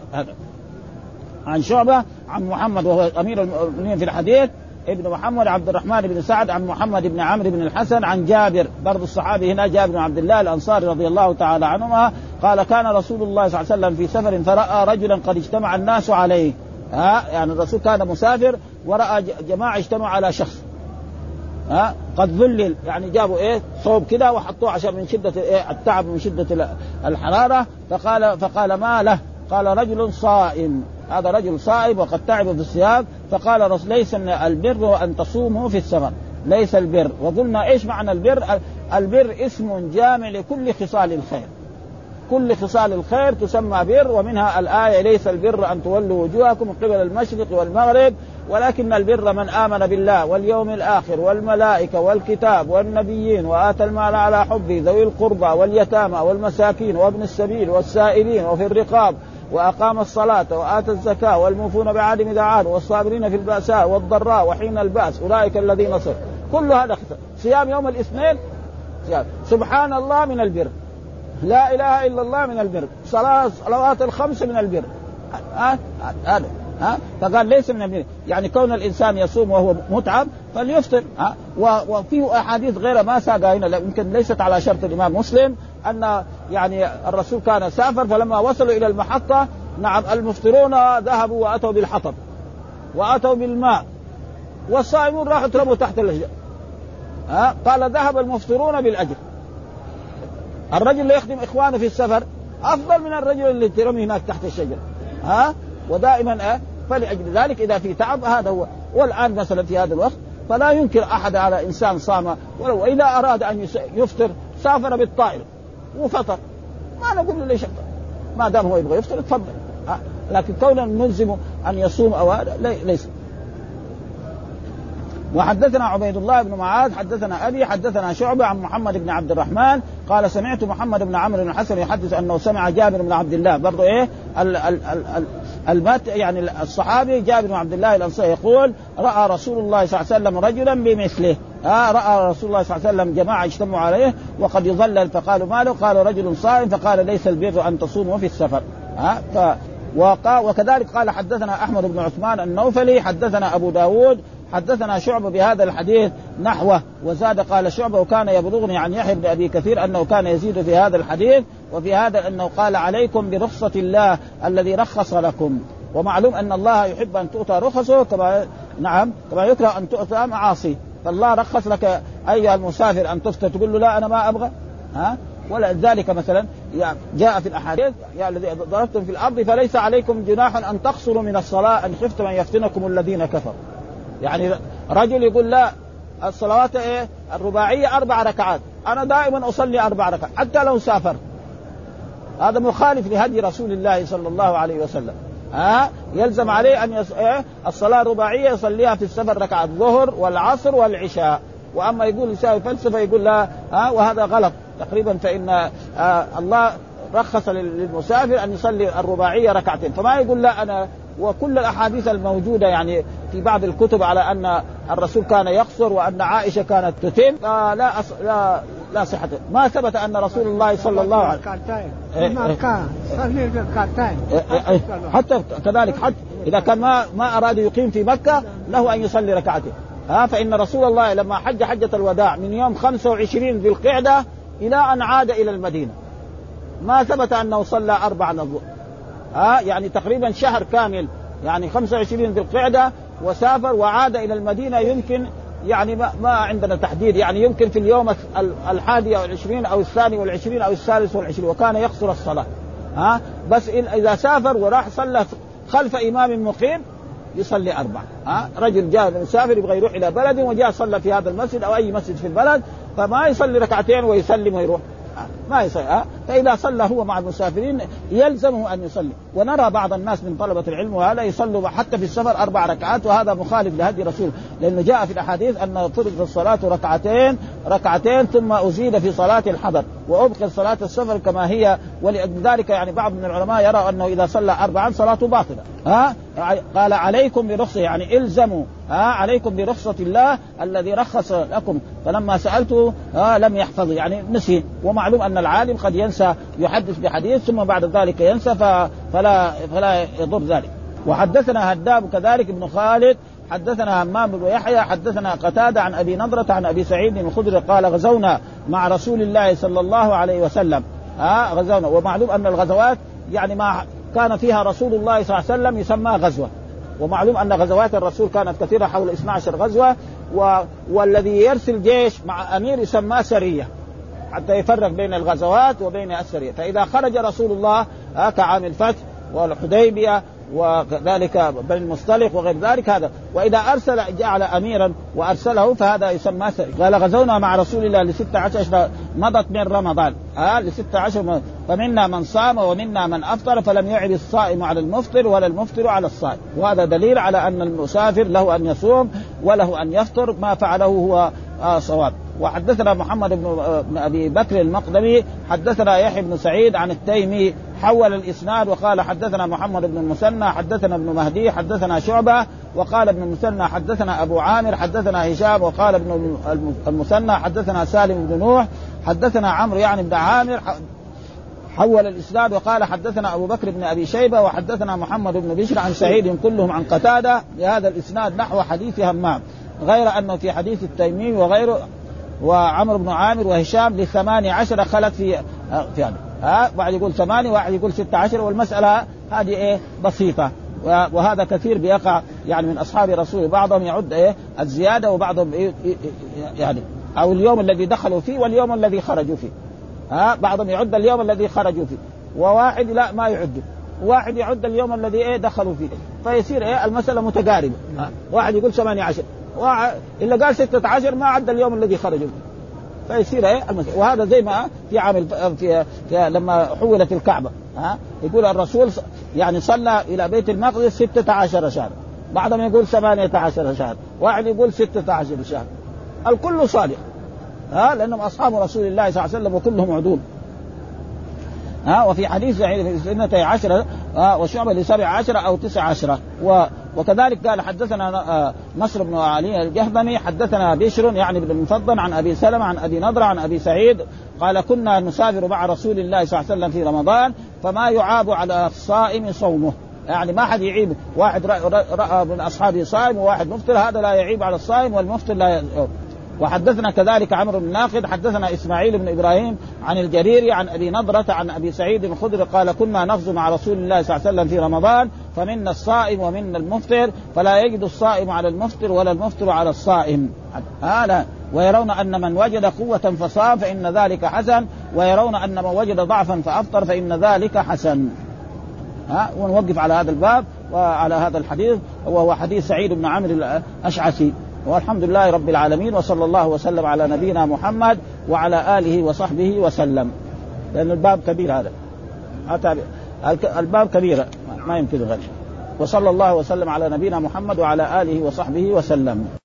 عن شعبة عن محمد وهو أمير المؤمنين في الحديث ابن محمد عبد الرحمن بن سعد عن محمد بن عمرو بن الحسن عن جابر برضو الصحابي هنا جابر بن عبد الله الأنصاري رضي الله تعالى عنهما قال كان رسول الله صلى الله عليه وسلم في سفر فرأى رجلا قد اجتمع الناس عليه. ها؟ يعني الرسول كان مسافر ورأى جماعة اجتمعوا على شخص. ها؟ قد ذلل يعني جابوا إيه؟ صوب كده وحطوه عشان من شدة إيه؟ التعب من شدة الحرارة. فقال فقال ما له؟ قال رجل صائم. هذا رجل صائم وقد تعب في الصيام. فقال رسول ليس البر أن تصوموا في السفر. ليس البر. وقلنا إيش معنى البر؟ البر اسم جامع لكل خصال الخير. كل خصال الخير تسمى بر ومنها الآية ليس البر أن تولوا وجوهكم قبل المشرق والمغرب ولكن البر من آمن بالله واليوم الآخر والملائكة والكتاب والنبيين وآتى المال على حبه ذوي القربى واليتامى والمساكين وابن السبيل والسائلين وفي الرقاب وأقام الصلاة وآتى الزكاة والموفون بعهدهم اذا عادوا والصابرين في البأساء والضراء وحين البأس أولئك الذين صدقوا. كل هذا صيام يوم الاثنين سبحان الله من البر. لا إله إلا الله من البر. صلاه صلوات الخمس من البر. هذا. ها؟ فقال ليس من البر. يعني كون الإنسان يصوم وهو متعب فليفطر. ها؟ وفي أحاديث غير ما ساقها هنا. يمكن ليست على شرط الإمام مسلم أن يعني الرسول كان سافر فلما وصلوا إلى المحطة نعم المفطرون ذهبوا وأتوا بالحطب. وأتوا بالماء. والصائمون راحوا تربوا تحت الأشجار. ها؟ قال ذهب المفطرون بالأجر. الرجل اللي يخدم إخوانه في السفر أفضل من الرجل اللي ترمي هناك تحت الشجره ها؟ ودائما أه فلأجل ذلك إذا في تعب هذا هو. والآن مثلا في هذا الوقت فلا ينكر أحد على إنسان صام ولو إذا أراد أن يفطر سافر بالطائره وفطر. ما نقول له ليش ما دام هو يبغى يفطر تفضل. لكن كونه نلزمه أن يصوم أو هذا ليس. وحدثنا عبيد الله بن معاذ حدثنا أبي حدثنا شعبة عن محمد بن عبد الرحمن قال سمعت محمد بن عمرو بن الحسن يحدث أنه سمع جابر بن عبد الله برضه إيه؟ ال ال ال المات يعني الصحابي جابر بن عبد الله الأنصاري يقول رأى رسول الله صلى الله عليه وسلم رجلا بمثله. آه رأى رسول الله صلى الله عليه وسلم جماعة اجتمعوا عليه وقد يظلل فقالوا ماله؟ قال رجل صائم فقال ليس البر أن تصوموا في السفر. آه ف وكذلك قال حدثنا أحمد بن عثمان النوفلي حدثنا أبو داود حدثنا شعبة بهذا الحديث نحوه وزاد قال شعبة وكان يبلغني عن يحيى بن أبي كثير أنه كان يزيد في هذا الحديث وفي هذا أنه قال عليكم برخصة الله الذي رخص لكم. ومعلوم أن الله يحب أن تؤتى رخصه كما نعم كما يكره أن تؤتى معاصي. فالله رخص لك أيها المسافر أن تفطر تقول له لا أنا ما أبغى. ها؟ ولذلك مثلا جاء في الأحاديث يا الذي ضربتم في الأرض فليس عليكم جناح أن تقصروا من الصلاة إن خفتم أن يفتنكم الذين كفروا. يعني رجل يقول لا الصلوات إيه؟ الرباعية أربع ركعات. أنا دائما أصلي أربع ركعات. حتى لو سافرت هذا مخالف لهدي رسول الله صلى الله عليه وسلم. ها؟ يلزم عليه أن يص... إيه؟ الصلاة الرباعية يصليها في السفر ركعه الظهر والعصر والعشاء. وأما يقول يساوي فلسفة يقول لا ها؟ وهذا غلط. تقريبا فإن آه الله رخص للمسافر أن يصلي الرباعية ركعتين. فما يقول لا أنا وكل الأحاديث الموجودة يعني في بعض الكتب على أن الرسول كان يقصر وأن عائشة كانت تتم. لا أص... لا لا صحة. ما ثبت أن رسول الله صلى الله عليه وسلم حتى كذلك حتى إذا كان ما ما أراد يقيم في مكة له أن يصلي ركعتين ها فإن رسول الله لما حج حجة الوداع من يوم 25 ذي القعدة إلى أن عاد إلى المدينة. ما ثبت أنه صلى أربع الظهر ها يعني تقريبا شهر كامل يعني 25 ذي القعدة وسافر وعاد إلى المدينة يمكن يعني ما, ما عندنا تحديد يعني يمكن في اليوم الحادي والعشرين أو الثاني والعشرين أو الثالث والعشرين وكان يقصر الصلاة. ها؟ بس إذا سافر وراح صلى خلف إمام مقيم يصلي أربعة. ها؟ رجل جاء مسافر يبغى يروح إلى بلد وجاء صلى في هذا المسجد أو أي مسجد في البلد فما يصلي ركعتين ويسلم ويروح. ما يصلي ها؟ فإذا صلى هو مع المسافرين يلزمه أن يصلي. ونرى بعض الناس من طلبة العلم وهذا يصلوا حتى في السفر أربع ركعات وهذا مخالف لهدي رسول. لأنه جاء في الأحاديث أن فرض الصلاة ركعتين ركعتين ثم ازيد في صلاة الحضر. وأبقي صلاة السفر كما هي. ولذلك يعني بعض من العلماء يرى أنه إذا صلى أربعا صلاته باطلة. ها؟ قال عليكم برخصة يعني الزموا. ها؟ عليكم برخصة الله الذي رخص لكم. فلما سألته ها؟ لم يحفظ يعني نسي. ومعلوم أن العالم قد ينسى يحدث بحديث ثم بعد ذلك ينسى فلا فلا يضر ذلك. وحدثنا هداب كذلك ابن خالد حدثنا همام بن يحيى حدثنا قتادة عن أبي نضرة عن أبي سعيد الخدري قال غزونا مع رسول الله صلى الله عليه وسلم. ها غزونا. ومعلوم أن الغزوات يعني ما كان فيها رسول الله صلى الله عليه وسلم يسمى غزوة. ومعلوم أن غزوات الرسول كانت كثيرة حول 12 غزوة و... والذي يرسل جيش مع أمير يسمى سرية. حتى يفرق بين الغزوات وبين السرية. فإذا خرج رسول الله كعام الفتح والحديبية وكذلك بني المصطلق وغير ذلك هذا. وإذا أرسل جعل اميرا وأرسله فهذا يسمى سري قال غزونا مع رسول الله لستة عشر مضت من رمضان. ها لستة عشر فمنا من صام ومنا من أفطر فلم يعب الصائم على المفطر ولا المفطر على الصائم. وهذا دليل على أن المسافر له أن يصوم وله أن يفطر. ما فعله هو آه صواب. وحدثنا محمد بن بن أبي بكر المقدمي حدثنا يحيى بن سعيد عن التيمي حول الإسناد وقال حدثنا محمد بن المثنى حدثنا ابن مهدي حدثنا شعبة وقال ابن المثنى حدثنا أبو عامر حدثنا هشام وقال ابن المثنى حدثنا سالم بن نوح حدثنا عمرو يعني بن عامر حول الإسناد وقال حدثنا أبو بكر بن أبي شيبة وحدثنا محمد بن بشر عن سعيد كلهم عن قتادة. بهذا الإسناد نحو حديث همام. غير أنه في حديث التيمي وغيره وعمرو بن عامر وهشام لثمانية عشر خلت في في هذا. ها واحد يقول ثمانية واحد يقول ستة عشر والمسألة هذه إيه؟ بسيطة. وهذا كثير بيقع يعني من أصحاب رسول بعضهم يعد إيه؟ الزيادة وبعضهم إيه يعني أو اليوم الذي دخلوا فيه واليوم الذي خرجوا فيه. ها بعضهم يعد اليوم الذي خرجوا فيه. وواحد لا ما يعد. واحد يعد اليوم الذي إيه؟ دخلوا فيه. فيصير إيه؟ المسألة متقاربة. واحد يقول 18 إلا قال 16 ما عد اليوم الذي خرجوا. فيصير إيه. وهذا زي ما في عام في, في لما حولت الكعبة ها؟ يقول الرسول يعني صلى إلى بيت المقدس 16 شهر. بعضهم يقول 18 شهر. واحد يقول 16 شهر. الكل صالح ها؟ لأنهم أصحاب رسول الله صلى الله عليه وسلم وكلهم عدول. ها؟ وفي حديث في سنتي عشرة وشعبة لسبع عشرة أو تسع عشرة. و وكذلك قال حدثنا نصر بن علي الجهضمي حدثنا بشر يعني بن المفضل عن أبي سلمة عن أبي نضرة عن أبي سعيد قال كنا نسافر مع رسول الله صلى الله عليه وسلم في رمضان فما يعاب على الصائم صومه. يعني ما حد يعيب واحد رأى من اصحابه صائم وواحد مفطر هذا لا يعيب على الصائم والمفطر لا ي... وحدثنا كذلك عمرو بن ناقد حدثنا إسماعيل بن إبراهيم عن الجريري عن أبي نضرة عن أبي سعيد الخدري قال كنا نغزو مع رسول الله صلى الله عليه وسلم في رمضان فمنا الصائم ومنا المفطر فلا يجد الصائم على المفطر ولا المفطر على الصائم. هذا ويرون أن من وجد قوة فصام فإن ذلك حسن ويرون أن من وجد ضعفا فأفطر فإن ذلك حسن. ها ونوقف على هذا الباب وعلى هذا الحديث وهو حديث سعيد بن عمرو الأشعثي. والحمد لله رب العالمين وصلى الله وسلم على نبينا محمد وعلى آله وصحبه وسلم. لأن الباب كبير هذا. الباب كبير ما يمكن غير. وصلى الله وسلم على نبينا محمد وعلى آله وصحبه وسلم.